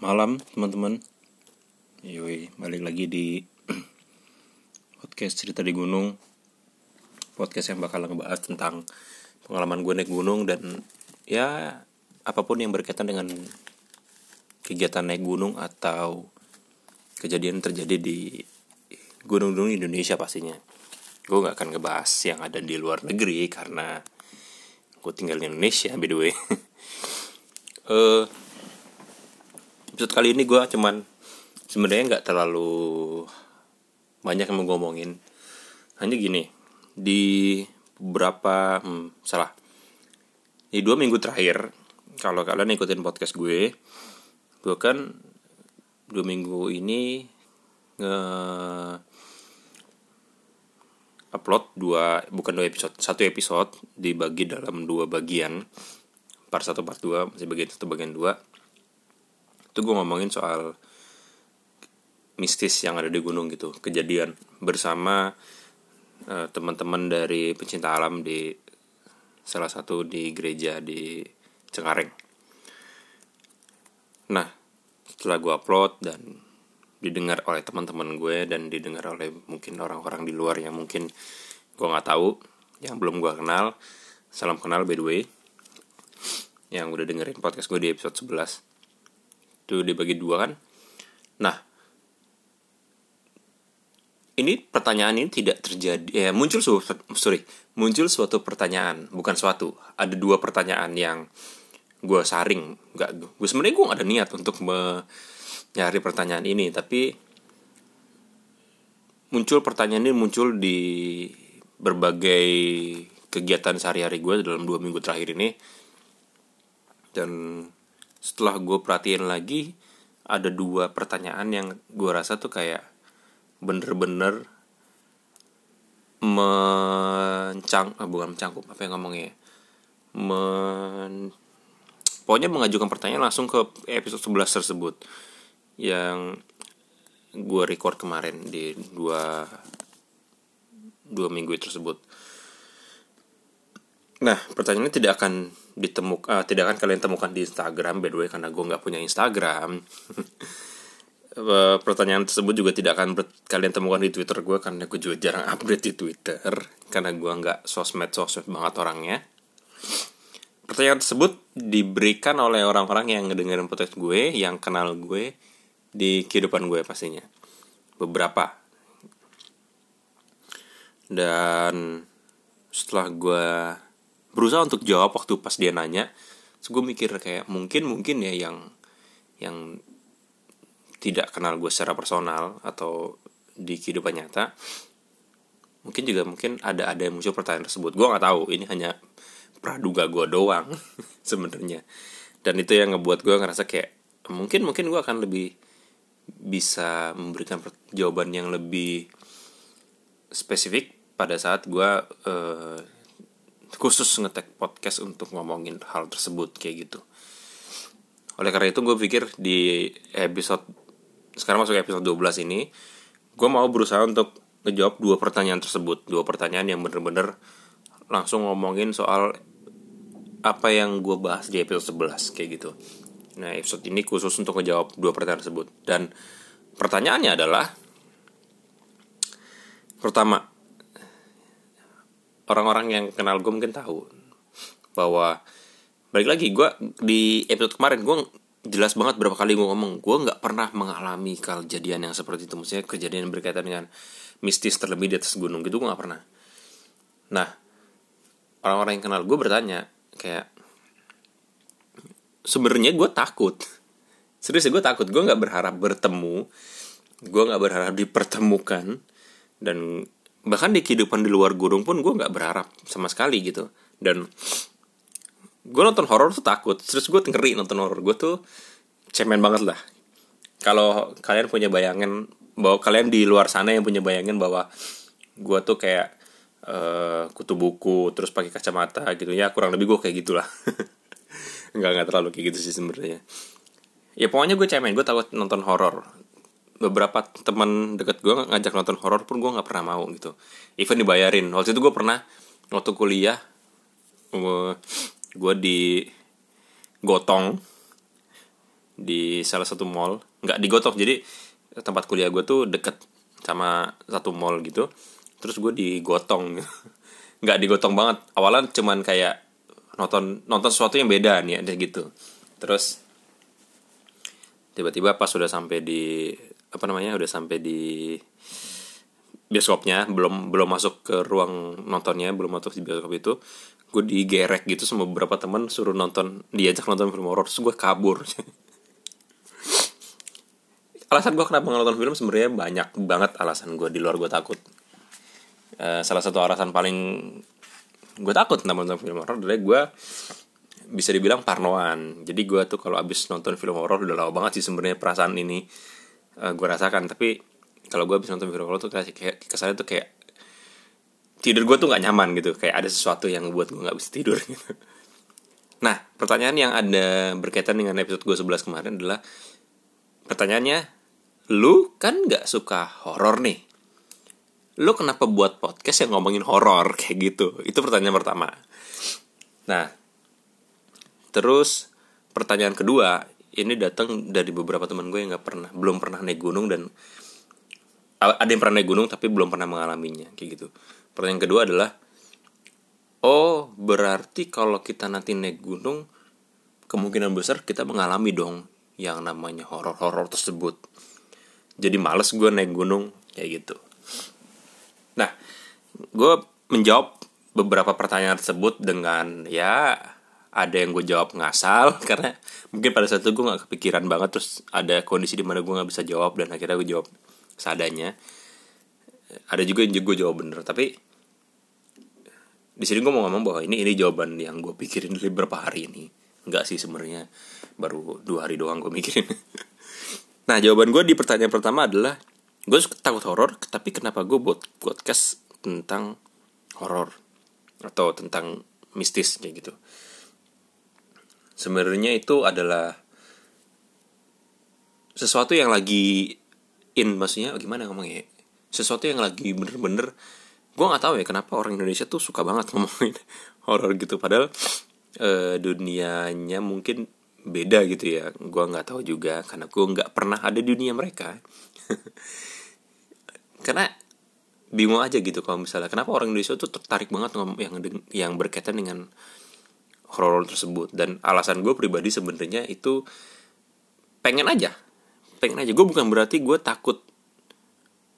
malam teman-teman. Yoi, balik lagi di podcast cerita di gunung. Podcast yang bakal ngebahas tentang pengalaman gue naik gunung Dan ya apa pun yang berkaitan dengan kegiatan naik gunung Atau kejadian terjadi di gunung-gunung Indonesia pastinya. Gue gak akan ngebahas yang ada di luar negeri karena gue tinggal di Indonesia by the way. Uh, episode kali ini gue cuman sebenarnya nggak terlalu banyak yang mau ngomongin hanya gini di beberapa hmm, salah. Di dua minggu terakhir kalau kalian ikutin podcast gue gue kan dua minggu ini nge upload dua bukan dua episode satu episode dibagi dalam dua bagian. Part satu part dua masih bagian satu bagian dua itu gue ngomongin soal mistis yang ada di gunung gitu. Kejadian bersama uh, teman-teman dari pencinta alam di salah satu di gereja di Cengkareng. Nah setelah gue upload dan didengar oleh teman-teman gue dan didengar oleh mungkin orang-orang di luar yang mungkin gue nggak tahu yang belum gue kenal salam kenal by the way yang udah dengerin podcast gue di episode 11 itu dibagi dua kan? Nah ini pertanyaan ini tidak terjadi ya muncul su sorry muncul suatu pertanyaan bukan suatu. Ada dua pertanyaan yang gue saring nggak gue sebenarnya gue gak ada niat untuk mencari pertanyaan ini tapi muncul pertanyaan ini muncul di berbagai kegiatan sehari-hari gue dalam dua minggu terakhir ini. Dan setelah gue perhatiin lagi ada dua pertanyaan yang gue rasa tuh kayak bener-bener mencang eh, bukan mencangkup apa yang ngomongnya ya? men pokoknya mengajukan pertanyaan langsung ke episode 11 tersebut yang gue record kemarin di dua dua minggu tersebut Nah, pertanyaannya tidak akan ditemuk, uh, tidak akan kalian temukan di Instagram, by the way, karena gue nggak punya Instagram. Eh, pertanyaan tersebut juga tidak akan kalian temukan di Twitter gue karena gue juga jarang update di Twitter karena gue nggak sosmed sosmed banget orangnya. Pertanyaan tersebut diberikan oleh orang-orang yang ngedengerin podcast gue, yang kenal gue di kehidupan gue pastinya. Beberapa. Dan setelah gue berusaha untuk jawab waktu pas dia nanya. So, gue mikir kayak mungkin mungkin ya yang yang tidak kenal gue secara personal atau di kehidupan nyata mungkin juga mungkin ada ada yang muncul pertanyaan tersebut. Gue nggak tahu ini hanya praduga gue doang sebenarnya. Dan itu yang ngebuat gue ngerasa kayak mungkin mungkin gue akan lebih bisa memberikan jawaban yang lebih spesifik pada saat gue uh, khusus ngetek podcast untuk ngomongin hal tersebut kayak gitu. Oleh karena itu gue pikir di episode sekarang masuk episode 12 ini gue mau berusaha untuk ngejawab dua pertanyaan tersebut. Dua pertanyaan yang bener-bener langsung ngomongin soal apa yang gue bahas di episode 11 kayak gitu. Nah episode ini khusus untuk ngejawab dua pertanyaan tersebut. Dan pertanyaannya adalah pertama orang-orang yang kenal gue mungkin tahu bahwa balik lagi gue di episode kemarin gue jelas banget berapa kali gue ngomong gue nggak pernah mengalami kejadian yang seperti itu. Maksudnya kejadian yang berkaitan dengan mistis terlebih di atas gunung gitu gue nggak pernah. Nah orang-orang yang kenal gue bertanya kayak sebenarnya gue takut. Serius gue takut. Gue nggak berharap bertemu gue nggak berharap dipertemukan dan bahkan di kehidupan di luar gunung pun gue nggak berharap sama sekali gitu. Dan gue nonton horor tuh takut. Terus gue ngeri nonton horor. Gue tuh cemen banget lah. Kalau kalian punya bayangan bahwa kalian di luar sana yang punya bayangan bahwa gue tuh kayak uh, kutu buku terus pakai kacamata gitu. Ya kurang lebih gue kayak gitulah. Nggak nggak terlalu kayak gitu sih sebenarnya. Ya pokoknya gue cemen. Gue takut nonton horor beberapa teman deket gue ngajak nonton horor pun gue nggak pernah mau gitu. Even dibayarin. Waktu itu gue pernah waktu kuliah gue di gotong di salah satu mall. Nggak digotong jadi tempat kuliah gue tuh deket sama satu mall gitu. Terus gue digotong nggak digotong banget. Awalan cuman kayak nonton nonton sesuatu yang beda nih ada gitu. Terus tiba-tiba pas sudah sampai di apa namanya udah sampai di bioskopnya belum belum masuk ke ruang nontonnya belum masuk di bioskop itu gue digerek gitu sama beberapa teman suruh nonton diajak nonton film horor terus gue kabur. Alasan gue kenapa nonton film sebenarnya banyak banget alasan gue di luar gue takut. Uh, salah satu alasan paling gue takut nonton film horor adalah gue bisa dibilang parnoan. Jadi gue tuh kalau abis nonton film horor udah lama banget sih sebenarnya perasaan ini uh, gue rasakan tapi kalau gue abis nonton horor tuh kayak kesannya tuh kayak tidur gue tuh nggak nyaman gitu. Kayak ada sesuatu yang buat gue nggak bisa tidur gitu. Nah pertanyaan yang ada berkaitan dengan episode gue 11 kemarin adalah pertanyaannya lu kan nggak suka horor nih. Lu kenapa buat podcast yang ngomongin horor kayak gitu? Itu pertanyaan pertama. Nah terus pertanyaan kedua ini datang dari beberapa teman gue yang nggak pernah belum pernah naik gunung dan ada yang pernah naik gunung tapi belum pernah mengalaminya kayak gitu Pertanyaan kedua adalah, oh berarti kalau kita nanti naik gunung, kemungkinan besar kita mengalami dong yang namanya horor-horor tersebut. Jadi males gue naik gunung kayak gitu. Nah, gue menjawab beberapa pertanyaan tersebut dengan ya ada yang gue jawab ngasal karena mungkin pada saat itu gue nggak kepikiran banget terus ada kondisi di mana gue nggak bisa jawab dan akhirnya gue jawab seadanya. Ada juga yang gue jawab bener tapi di sini gue mau ngomong bahwa ini ini jawaban yang gue pikirin dari beberapa hari ini. Enggak sih sebenarnya baru dua hari doang gue mikirin. Nah jawaban gue di pertanyaan pertama adalah gue takut horor tapi kenapa gue buat podcast tentang horor? Atau tentang mistis kayak gitu sebenarnya itu adalah sesuatu yang lagi in maksudnya gimana ngomongnya sesuatu yang lagi bener-bener gue nggak tahu ya kenapa orang Indonesia tuh suka banget ngomongin horor gitu. Padahal e, dunianya mungkin beda gitu ya. Gue nggak tahu juga karena gue nggak pernah ada di dunia mereka. Karena bingung aja gitu kalau misalnya kenapa orang Indonesia tuh tertarik banget ngomong yang yang berkaitan dengan horor tersebut. Dan alasan gue pribadi sebenarnya itu pengen aja. Pengen aja. Gue bukan berarti gue takut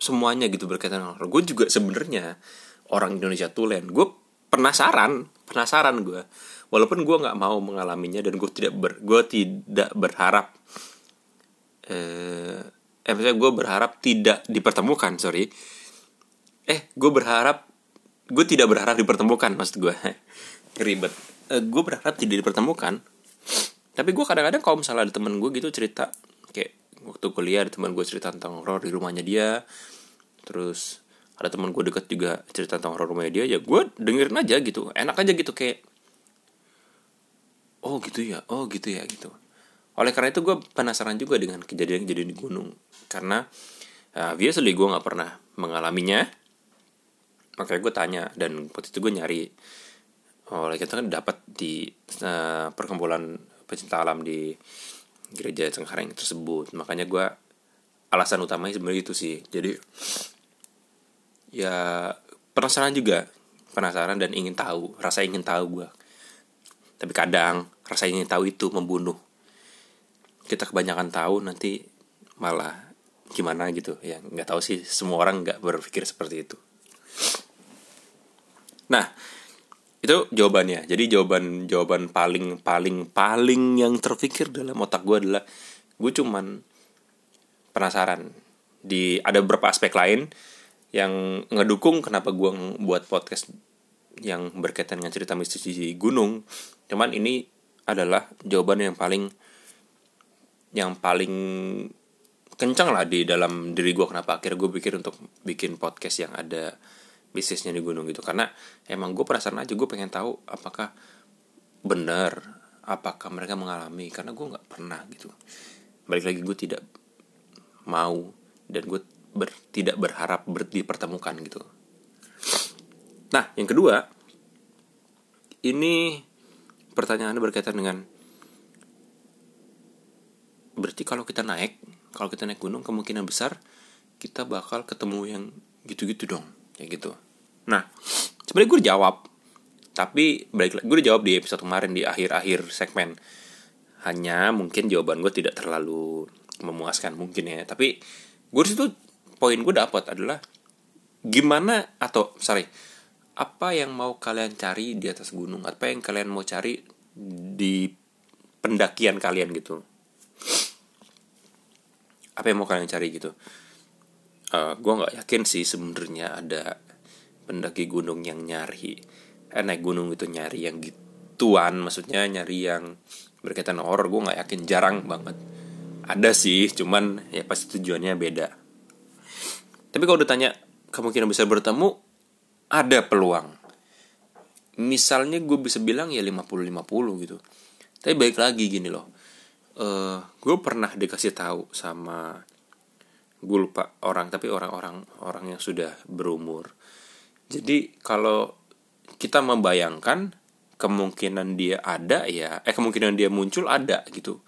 semuanya gitu berkaitan horor. Gue juga sebenarnya orang Indonesia tulen. Gue penasaran penasaran gue walaupun gue nggak mau mengalaminya dan gue tidak ber gue tidak berharap eh eh misalnya gue berharap tidak dipertemukan sorry. Eh gue berharap gue tidak berharap dipertemukan maksud gue ribet eh, gue berharap tidak dipertemukan. Tapi gue kadang-kadang kalau misalnya ada temen gue gitu cerita kayak waktu kuliah ada teman gue cerita tentang horor di rumahnya dia. Terus ada teman gue deket juga cerita tentang horor rumahnya dia ya gue dengerin aja gitu. Enak aja gitu kayak oh gitu ya oh gitu ya gitu. Oleh karena itu gue penasaran juga dengan kejadian-kejadian di gunung. Karena uh, biasanya gue nggak pernah mengalaminya. Makanya gue tanya dan waktu itu gue nyari oleh kita kan dapat di uh, perkumpulan pecinta alam di gereja Cengkareng tersebut. Makanya gue alasan utamanya sebenarnya itu sih. Jadi ya penasaran juga. Penasaran dan ingin tahu. Rasa ingin tahu gue tapi kadang rasa ingin tahu itu membunuh. Kita kebanyakan tahu nanti malah gimana gitu. Ya nggak tahu sih. Semua orang nggak berpikir seperti itu. Nah itu jawabannya. Jadi jawaban jawaban paling paling paling yang terpikir dalam otak gue adalah gue cuman penasaran di ada beberapa aspek lain yang ngedukung kenapa gue buat podcast yang berkaitan dengan cerita mistis di gunung. Cuman ini adalah jawaban yang paling yang paling kencang lah di dalam diri gue kenapa akhirnya gue pikir untuk bikin podcast yang ada bisnisnya di gunung gitu. Karena emang gue penasaran aja gue pengen tahu apakah benar apakah mereka mengalami karena gue nggak pernah gitu. Balik lagi gue tidak mau dan gue ber, tidak berharap ber, dipertemukan gitu. Nah yang kedua ini pertanyaannya berkaitan dengan berarti kalau kita naik kalau kita naik gunung kemungkinan besar kita bakal ketemu yang gitu-gitu dong kayak gitu. Nah sebenarnya gue jawab. Tapi balik gue udah jawab di episode kemarin di akhir-akhir segmen. Hanya mungkin jawaban gue tidak terlalu memuaskan mungkin ya. Tapi gue situ poin gue dapat adalah gimana atau sorry apa yang mau kalian cari di atas gunung? Apa yang kalian mau cari di pendakian kalian gitu? Apa yang mau kalian cari gitu uh, eh, gue nggak yakin sih sebenarnya ada pendaki gunung yang nyari eh, naik gunung itu nyari yang gituan maksudnya nyari yang berkaitan horror. Gue nggak yakin jarang banget. Ada sih cuman ya pasti tujuannya beda. Tapi kalau ditanya kemungkinan bisa bertemu ada peluang. Misalnya gue bisa bilang ya 50-50 gitu. Tapi baik lagi gini loh. Uh, eh, gue pernah dikasih tahu sama gue lupa orang tapi orang-orang orang yang sudah berumur. Jadi kalau kita membayangkan kemungkinan dia ada ya eh kemungkinan dia muncul ada gitu.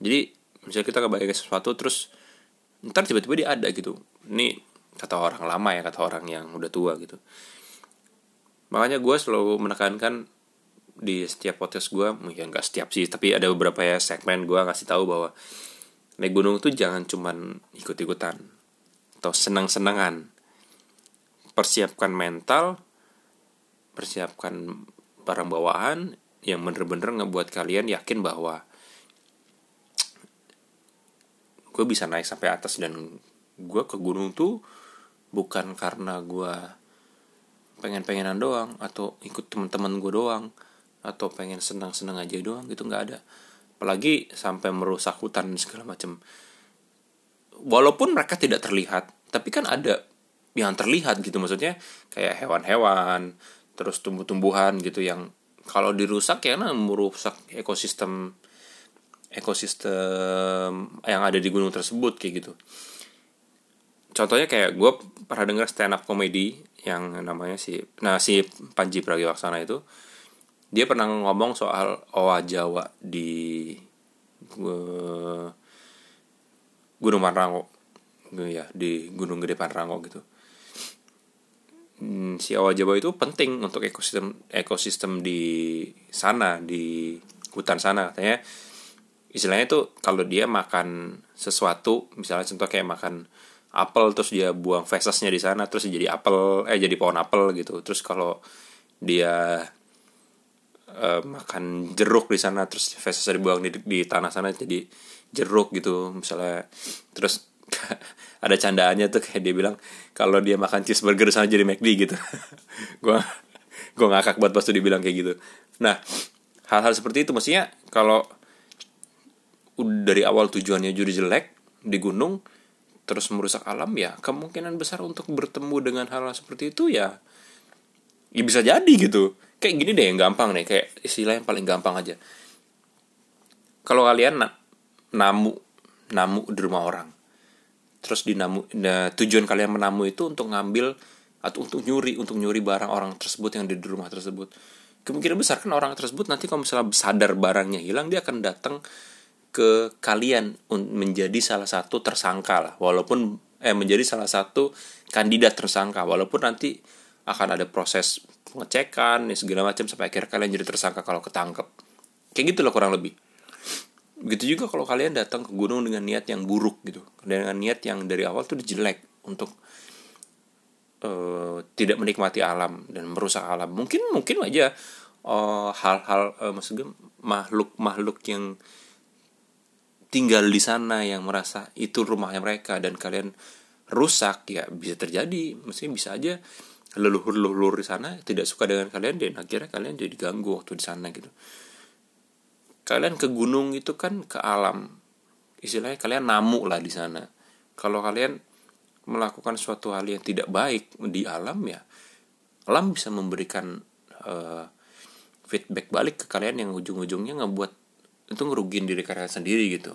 Jadi misalnya kita kebayang sesuatu terus ntar tiba-tiba dia ada gitu. Ini kata orang lama ya kata orang yang udah tua gitu. Makanya gue selalu menekankan di setiap podcast gue mungkin gak setiap sih tapi ada beberapa ya segmen gue ngasih tahu bahwa naik gunung tuh jangan cuman ikut-ikutan atau senang-senangan. Persiapkan mental persiapkan barang bawaan yang bener-bener ngebuat kalian yakin bahwa gue bisa naik sampai atas dan gue ke gunung tuh bukan karena gue pengen-pengenan doang atau ikut teman-teman gue doang atau pengen senang-senang aja doang gitu nggak ada apalagi sampai merusak hutan segala macam walaupun mereka tidak terlihat tapi kan ada yang terlihat gitu. Maksudnya kayak hewan-hewan terus tumbuh-tumbuhan gitu yang kalau dirusak ya kan merusak ekosistem ekosistem yang ada di gunung tersebut kayak gitu. Contohnya kayak gue pernah dengar stand up comedy yang namanya si nah si Panji Pragiwaksono itu dia pernah ngomong soal owa Jawa di uh, Gunung Pangrango ya di Gunung Gede Pangrango gitu. Hmm, si owa Jawa itu penting untuk ekosistem ekosistem di sana di hutan sana. Katanya istilahnya itu kalau dia makan sesuatu misalnya contoh kayak makan apel terus dia buang fesesnya di sana terus jadi apel eh jadi pohon apel gitu. Terus kalau dia uh, makan jeruk di sana terus fesesnya dibuang di, di tanah sana jadi jeruk gitu misalnya. Terus ada candaannya tuh kayak dia bilang kalau dia makan cheeseburger sana jadi McD gitu. Gue gue ngakak buat pas tuh dibilang kayak gitu. Nah hal-hal seperti itu maksudnya kalau dari awal tujuannya jadi jelek di gunung terus merusak alam ya kemungkinan besar untuk bertemu dengan hal, -hal seperti itu ya ya bisa jadi gitu kayak gini deh yang gampang nih kayak istilah yang paling gampang aja. Kalau kalian na namu namu di rumah orang terus di namu nah, tujuan kalian menamu itu untuk ngambil atau untuk nyuri untuk nyuri barang orang tersebut yang di rumah tersebut. Kemungkinan besar kan orang tersebut nanti kalau misalnya sadar barangnya hilang dia akan datang ke kalian menjadi salah satu tersangka lah. Walaupun eh menjadi salah satu kandidat tersangka. Walaupun nanti akan ada proses pengecekan ya segala macam sampai akhir kalian jadi tersangka kalau ketangkep. Kayak gitu loh kurang lebih. Begitu juga kalau kalian datang ke gunung dengan niat yang buruk gitu. Dengan niat yang dari awal tuh jelek untuk uh, tidak menikmati alam dan merusak alam. Mungkin mungkin aja eh, hal-hal uh, uh, maksudnya makhluk makhluk yang tinggal di sana yang merasa itu rumahnya mereka dan kalian rusak ya bisa terjadi. Mestinya bisa aja leluhur-leluhur di sana tidak suka dengan kalian dan akhirnya kalian jadi ganggu waktu di sana gitu. Kalian ke gunung itu kan ke alam. Istilahnya kalian namu lah di sana. Kalau kalian melakukan suatu hal yang tidak baik di alam ya alam bisa memberikan uh, feedback balik ke kalian yang ujung-ujungnya ngebuat itu ngerugiin diri kalian sendiri gitu.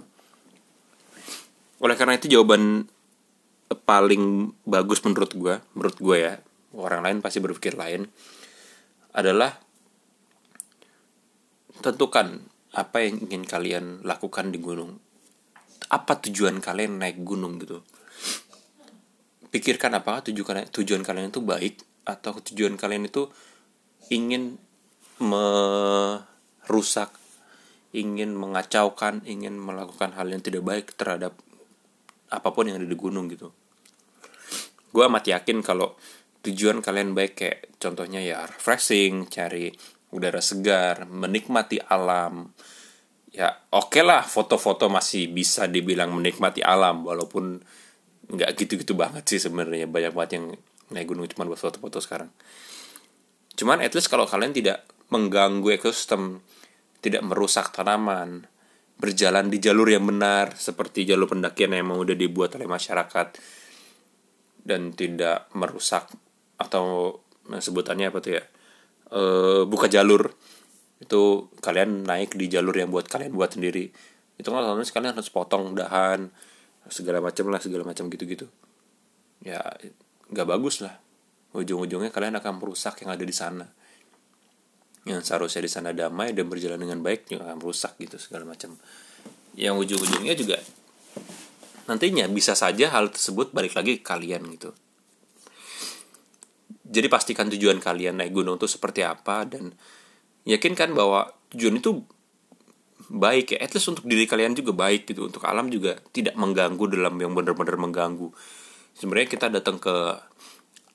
Oleh karena itu jawaban paling bagus menurut gue menurut gue ya orang lain pasti berpikir lain adalah tentukan apa yang ingin kalian lakukan di gunung. Apa tujuan kalian naik gunung gitu? Pikirkan apakah tujuan tujuan kalian itu baik atau tujuan kalian itu ingin merusak ingin mengacaukan ingin melakukan hal yang tidak baik terhadap apa pun yang ada di gunung gitu. Gue amat yakin kalau tujuan kalian baik kayak contohnya ya refreshing cari udara segar menikmati alam. Ya oke okay lah foto-foto masih bisa dibilang menikmati alam walaupun nggak gitu-gitu banget sih sebenarnya. Banyak banget yang naik gunung cuma buat foto-foto sekarang. Cuman at least kalau kalian tidak mengganggu ekosistem tidak merusak tanaman berjalan di jalur yang benar seperti jalur pendakian yang memang udah dibuat oleh masyarakat dan tidak merusak atau sebutannya apa tuh ya? E, buka jalur. Itu kalian naik di jalur yang buat kalian buat sendiri. Itu kan otomatis kalian harus potong dahan segala macam lah segala macam gitu-gitu. Ya nggak bagus lah. Ujung-ujungnya kalian akan merusak yang ada di sana. Yang seharusnya di sana damai dan berjalan dengan baik juga akan merusak gitu segala macam yang ujung-ujungnya juga nantinya bisa saja hal tersebut balik lagi ke kalian gitu jadi pastikan tujuan kalian naik gunung itu seperti apa dan yakinkan bahwa tujuan itu baik ya. At least untuk diri kalian juga baik gitu. Untuk alam juga tidak mengganggu dalam yang benar-benar mengganggu. Sebenarnya kita datang ke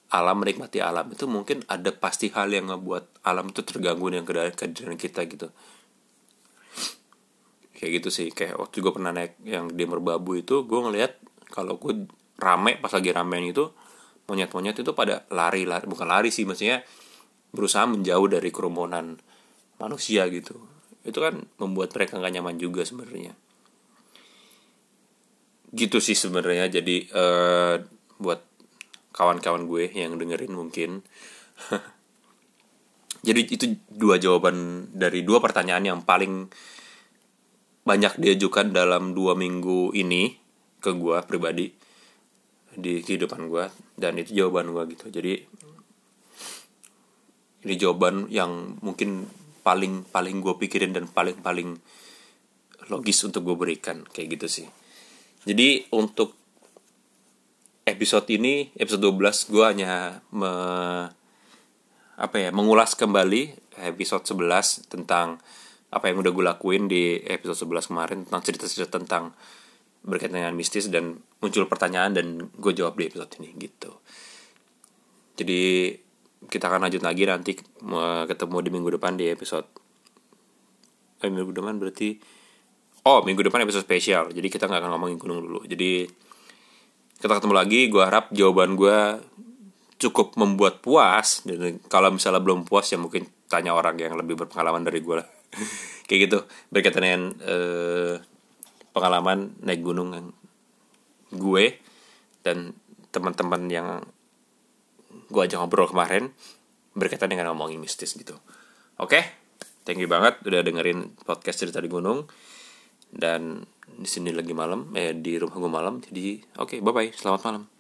alam menikmati alam itu mungkin ada pasti hal yang ngebuat alam itu terganggu dengan kehadiran kita gitu. Kayak gitu sih. Kayak waktu gue pernah naik yang di merbabu itu gue ngeliat kalau gue rame pas lagi ramean itu monyet-monyet itu pada lari lari bukan lari sih maksudnya berusaha menjauh dari kerumunan manusia gitu. Itu kan membuat mereka nggak nyaman juga sebenarnya. Gitu sih sebenarnya. Jadi uh, buat kawan-kawan gue yang dengerin mungkin. Jadi itu dua jawaban dari dua pertanyaan yang paling banyak diajukan dalam dua minggu ini ke gue pribadi di kehidupan gue dan itu jawaban gue gitu. Jadi ini jawaban yang mungkin paling paling gue pikirin dan paling paling logis untuk gue berikan kayak gitu sih. Jadi untuk episode ini episode 12 gue hanya me, apa ya mengulas kembali episode 11 tentang apa yang udah gue lakuin di episode 11 kemarin tentang cerita-cerita tentang berkaitan dengan mistis dan muncul pertanyaan dan gue jawab di episode ini gitu. Jadi kita akan lanjut lagi nanti ketemu di minggu depan di episode eh, minggu depan berarti oh minggu depan episode spesial. Jadi kita nggak akan ngomongin gunung dulu. Jadi kita ketemu lagi. Gue harap jawaban gue cukup membuat puas. Dan kalau misalnya belum puas ya mungkin tanya orang yang lebih berpengalaman dari gue lah. Kayak gitu. Berkaitan dengan eh, pengalaman naik gunung gue dan teman-teman yang gue aja ngobrol kemarin berkaitan dengan ngomongin mistis gitu. Oke, okay? thank you banget udah dengerin podcast cerita di gunung dan di sini lagi malam eh di rumah gue malam jadi oke okay, bye bye selamat malam